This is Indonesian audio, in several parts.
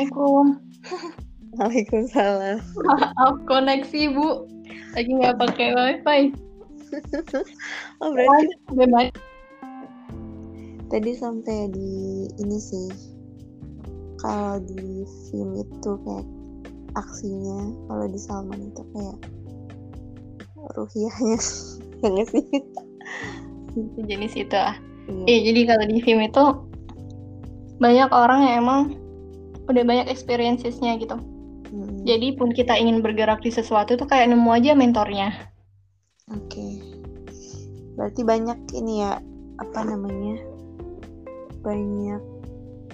Assalamualaikum. Waalaikumsalam. Maaf koneksi bu, lagi nggak pakai wifi. Oh berarti Bebas. tadi sampai di ini sih. Kalau di film itu kayak aksinya, kalau di Salman itu kayak ruhiahnya, ya nggak sih? Jenis itu ah. Iya. Iya, jadi kalau di film itu banyak orang yang emang udah banyak experiences-nya gitu. Mm, Jadi pun kita ingin bergerak di sesuatu tuh kayak nemu aja mentornya. Oke. Berarti banyak ini ya apa namanya? Banyak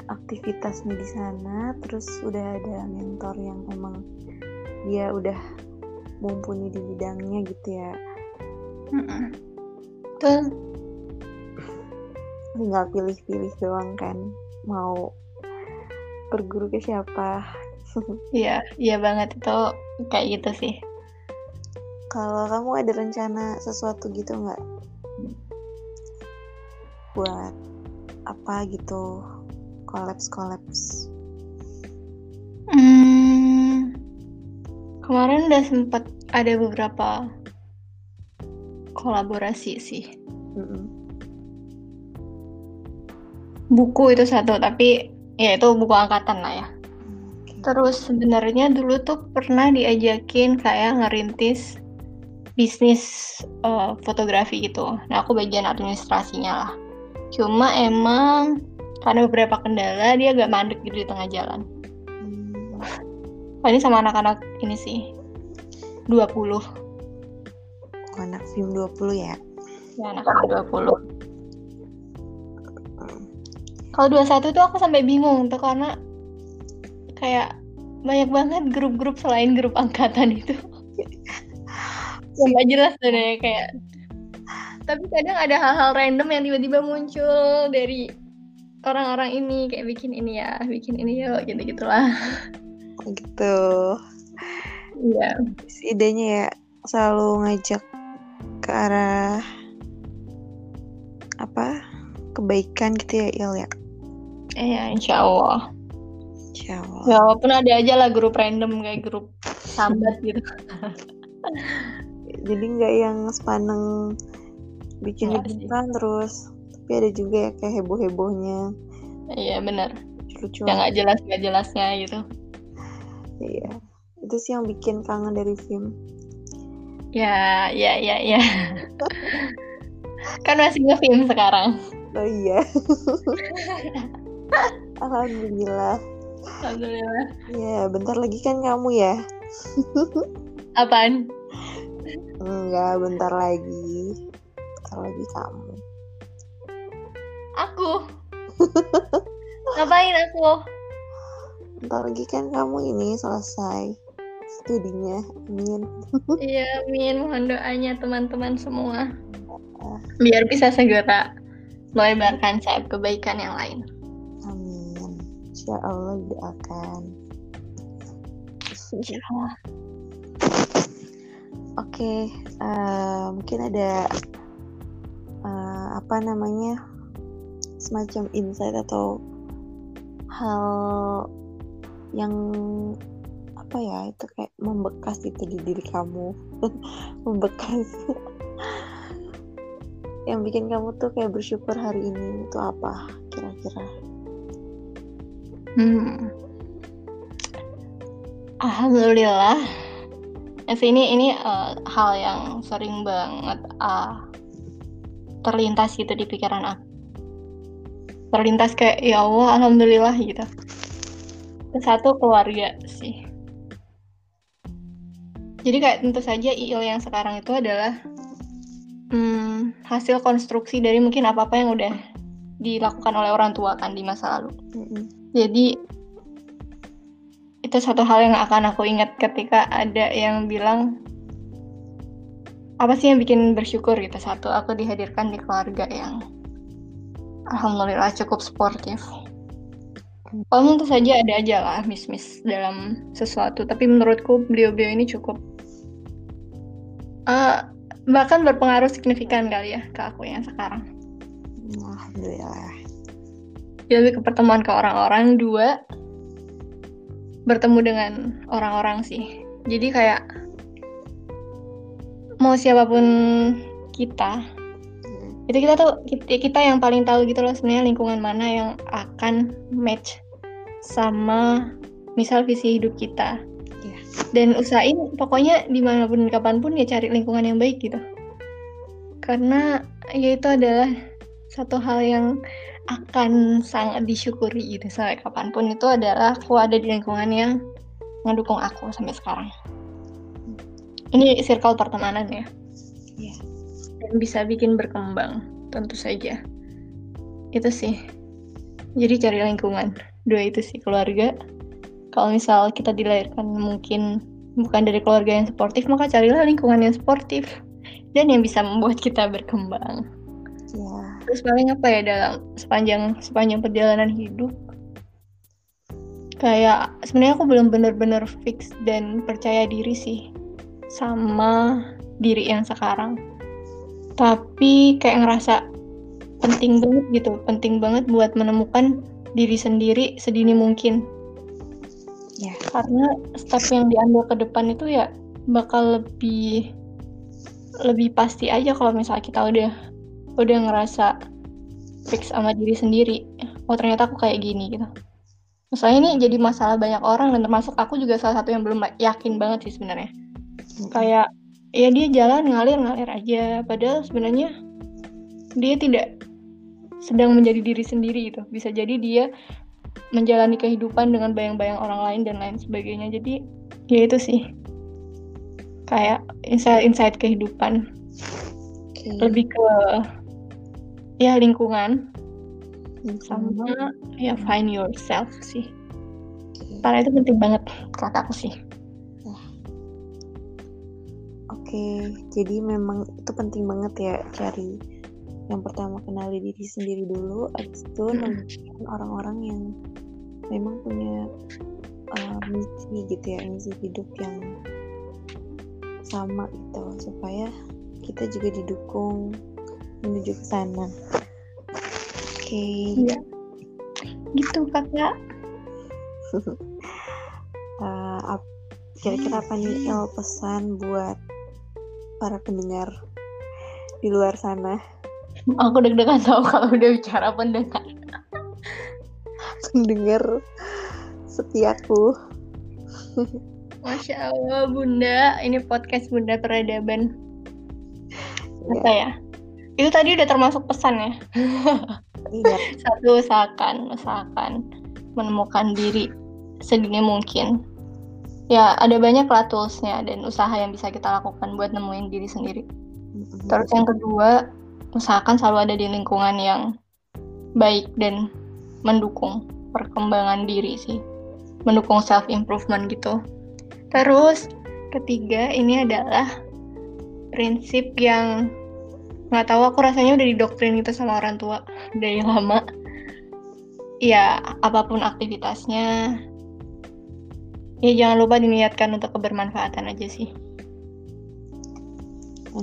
aktivitasnya di sana, terus udah ada mentor yang emang dia udah mumpuni di bidangnya gitu ya. Tuh, Tinggal pilih-pilih doang kan mau berguru ke siapa. iya, iya banget itu kayak gitu sih. Kalau kamu ada rencana sesuatu gitu nggak? Buat apa gitu? Kolaps-kolaps. Hmm, kemarin udah sempat ada beberapa kolaborasi sih. Mm-mm. Buku itu satu, tapi ya itu buku angkatan lah ya. Terus sebenarnya dulu tuh pernah diajakin kayak ngerintis bisnis eh, fotografi gitu. Nah aku bagian administrasinya lah. Cuma emang karena beberapa kendala dia agak mandek gitu di tengah jalan. Hmm, Oh, ini sama anak-anak ini sih 20 oh, anak film 20 ya. ya anak-anak 20 kalau 21 tuh aku sampai bingung tuh karena kayak banyak banget grup-grup selain grup angkatan itu yang gak jelas sebenarnya kayak tapi kadang ada hal-hal random yang tiba-tiba muncul dari orang-orang ini kayak bikin ini ya bikin ini yuk gitu gitulah gitu. iya Terus idenya ya selalu ngajak ke arah apa? Kebaikan gitu ya, Il ya. Iya insya Allah Insya Allah. ya walaupun ada aja lah grup random kayak grup sambat gitu Jadi nggak yang sepaneng bikin Nggak sih. liburan terus. Tapi ada juga ya kayak heboh-hebohnya. iya benar Lucu. yang nggak jelas nggak jelasnya gitu Iya. Itu sih yang bikin kangen dari film. ya ya ya ya kan masih nge-film sekarang Oh iya. Alhamdulillah. alhamdulillah Ya, bentar lagi kan kamu ya? apaan Enggak, bentar lagi. Bentar lagi kamu. aku ngapain aku Bentar lagi kan kamu ini selesai studinya. Amin. iya min mohon doanya teman-teman semua biar bisa segera melebarkan sayap kebaikan yang lain Amin. Insya Allah doakan. Oke, eh, mungkin ada eh, apa namanya semacam insight atau hal yang apa ya itu kayak membekas itu di diri kamu. Membekas. Yang bikin kamu tuh kayak bersyukur hari ini itu apa kira-kira Hmm. Alhamdulillah. Ini ini eh, hal yang sering banget ah, terlintas gitu di pikiran aku. Terlintas kayak ya Allah, alhamdulillah gitu. Satu keluarga sih. Jadi kayak tentu saja IIL yang sekarang itu adalah hmm, hasil konstruksi dari mungkin apa-apa yang udah dilakukan oleh orang tua kan di masa lalu. Mm-mm. Jadi itu satu hal yang akan aku ingat ketika ada yang bilang apa sih yang bikin bersyukur gitu satu aku dihadirkan di keluarga yang alhamdulillah cukup sportif. Kalau tentu saja ada aja lah miss-miss dalam sesuatu, tapi menurutku beliau-beliau ini cukup eh, bahkan berpengaruh signifikan kali ya ke aku yang sekarang. Alhamdulillah. Jadi lebih ke pertemuan ke orang-orang dua bertemu dengan orang-orang sih. Jadi kayak mau siapa pun kita itu kita tuh kita, kita yang paling tahu gitu loh sebenarnya lingkungan mana yang akan match sama misal visi hidup kita. Iya. dan usahain pokoknya di mana pun kapan pun ya cari lingkungan yang baik gitu. Karena ya itu adalah satu hal yang akan sangat disyukuri gitu sampai kapan pun itu adalah aku ada di lingkungan yang ngedukung aku sampai sekarang. Ini circle pertemanan ya? Iya. dan bisa bikin berkembang tentu saja. Itu sih. Jadi cari lingkungan. Dua itu sih keluarga. Kalau misal kita dilahirkan mungkin bukan dari keluarga yang sportif maka carilah lingkungan yang sportif. Dan yang bisa membuat kita berkembang Ya. terus paling apa ya dalam sepanjang sepanjang perjalanan hidup kayak sebenarnya aku belum benar-benar fix dan percaya diri sih sama diri yang sekarang tapi kayak ngerasa penting banget gitu penting banget buat menemukan diri sendiri sedini mungkin Ya. karena step yang diambil ke depan itu ya bakal lebih lebih pasti aja kalau misalnya kita udah udah ngerasa fix sama diri sendiri. Oh ternyata aku kayak gini gitu. Misalnya ini jadi masalah banyak orang dan termasuk aku juga salah satu yang belum yakin banget sih sebenarnya. Hmm. kayak ya dia jalan ngalir ngalir aja padahal sebenarnya dia tidak sedang menjadi diri sendiri gitu. Bisa jadi dia menjalani kehidupan dengan bayang-bayang orang lain dan lain sebagainya. Jadi ya itu sih. Kayak insight insight kehidupan. Oke. lebih ke ya lingkungan. Hmm. sama ya find yourself sih. Karena itu penting banget kata aku sih. Oke, jadi memang itu penting banget ya cari yang pertama kenali diri sendiri dulu, habis itu Mm-mm. nemuin orang-orang yang memang punya uh, misi gitu ya, misi hidup yang sama gitu, supaya kita juga didukung menuju ke sana. Oke, Iya. gitu kakak uh, ap- kira-kira apa nih El pesan buat para pendengar di luar sana? aku deg-degan tau kalau udah bicara pendengar pendengar setiaku. Masya Allah Bunda, ini podcast Bunda Peradaban. Apa ya? Itu tadi udah termasuk pesan ya. Iya, Satu usahakan, usahakan menemukan diri sedini mungkin. Ya ada banyak lah toolsnya dan usaha yang bisa kita lakukan buat nemuin diri sendiri. Terus yang kedua, usahakan selalu ada di lingkungan yang baik dan mendukung perkembangan diri sih. Mendukung self improvement gitu. Terus ketiga ini adalah prinsip yang nggak tahu aku rasanya udah didoktrin gitu sama orang tua dari lama. Ya apa pun aktivitasnya, ya jangan lupa diniatkan untuk kebermanfaatan aja sih.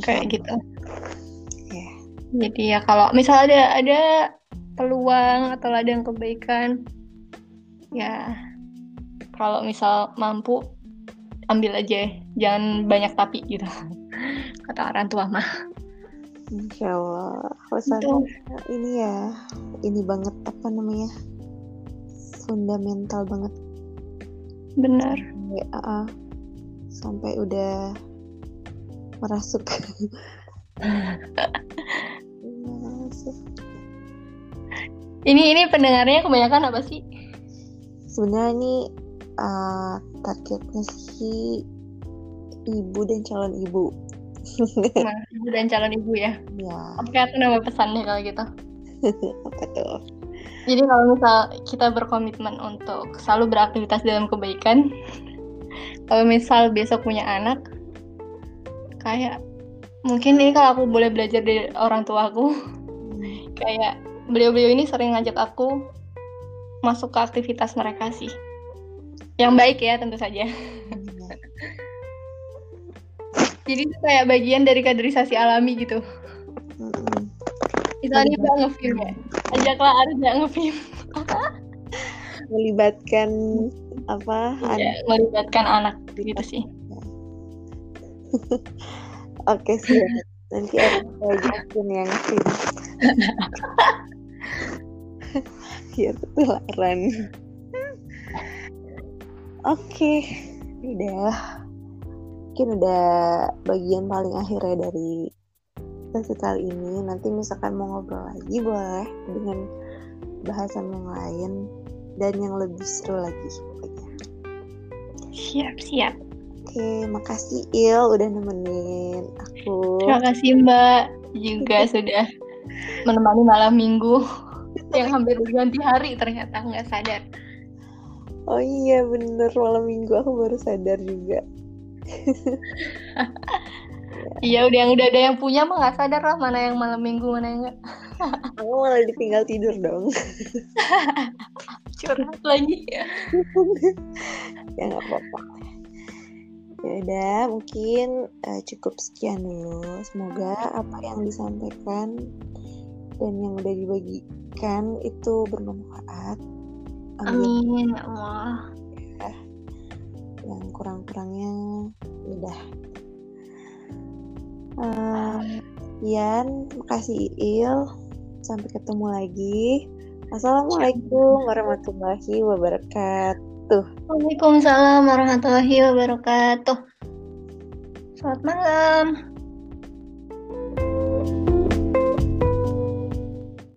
Kayak Allah. gitu. Ya. Jadi ya kalau misal ada ada peluang atau ada yang kebaikan, ya kalau misal mampu ambil aja, jangan banyak tapi gitu. Kata orang tua mah. Masya Allah. Pesannya ini ya, ini banget apa namanya? Fundamental banget. Benar. Ya, ah, sampai udah merasuk. Merasuk. Ini ini pendengarnya kebanyakan apa sih? Sebenarnya ini uh, targetnya sih ibu dan calon ibu. Nah, ibu dan calon ibu ya. ya, Oke, aku nama pesannya kalau gitu. apa tuh? Jadi kalau misal kita berkomitmen untuk selalu beraktivitas dalam kebaikan, kalau misal besok punya anak, kayak mungkin ini kalau aku boleh belajar dari orang tua aku, Hmm, kayak beliau-beliau ini sering ngajak aku masuk ke aktivitas mereka sih. Yang baik ya tentu saja. Jadi itu kayak bagian dari kaderisasi alami gitu. Mm-mm. Misalnya Mbak ngefilm ya, ajaklah Arja ngefilm. melibatkan apa? Ya, anak melibatkan anak gitu sih. Oke sih nanti ada saya Justin yang ngasih biar ketularan oke udah mungkin udah bagian paling akhirnya dari sesi kali ini. Nanti misalkan mau ngobrol lagi boleh dengan bahasan yang lain dan yang lebih seru lagi pokoknya. Siap siap. Oke makasih Il udah nemenin aku. Terima kasih Mbak juga sudah menemani malam minggu yang hampir berganti hari ternyata nggak sadar. Oh iya bener. Malam minggu aku baru sadar juga Iya udah yang udah ada yang punya mah nggak sadar lah mana yang malam minggu mana yang enggak. Aku malah ditinggal tidur dong. Curhat lagi ya. ya nggak apa-apa. Ya udah mungkin uh, cukup sekian dulu. Semoga apa yang disampaikan dan yang udah dibagikan itu bermanfaat. Amin ya Allah. Ya, yang kurang-kurangnya udah Uh, Ian, makasih Il. Sampai ketemu lagi. Assalamualaikum warahmatullahi wabarakatuh. Waalaikumsalam warahmatullahi wabarakatuh. Selamat malam.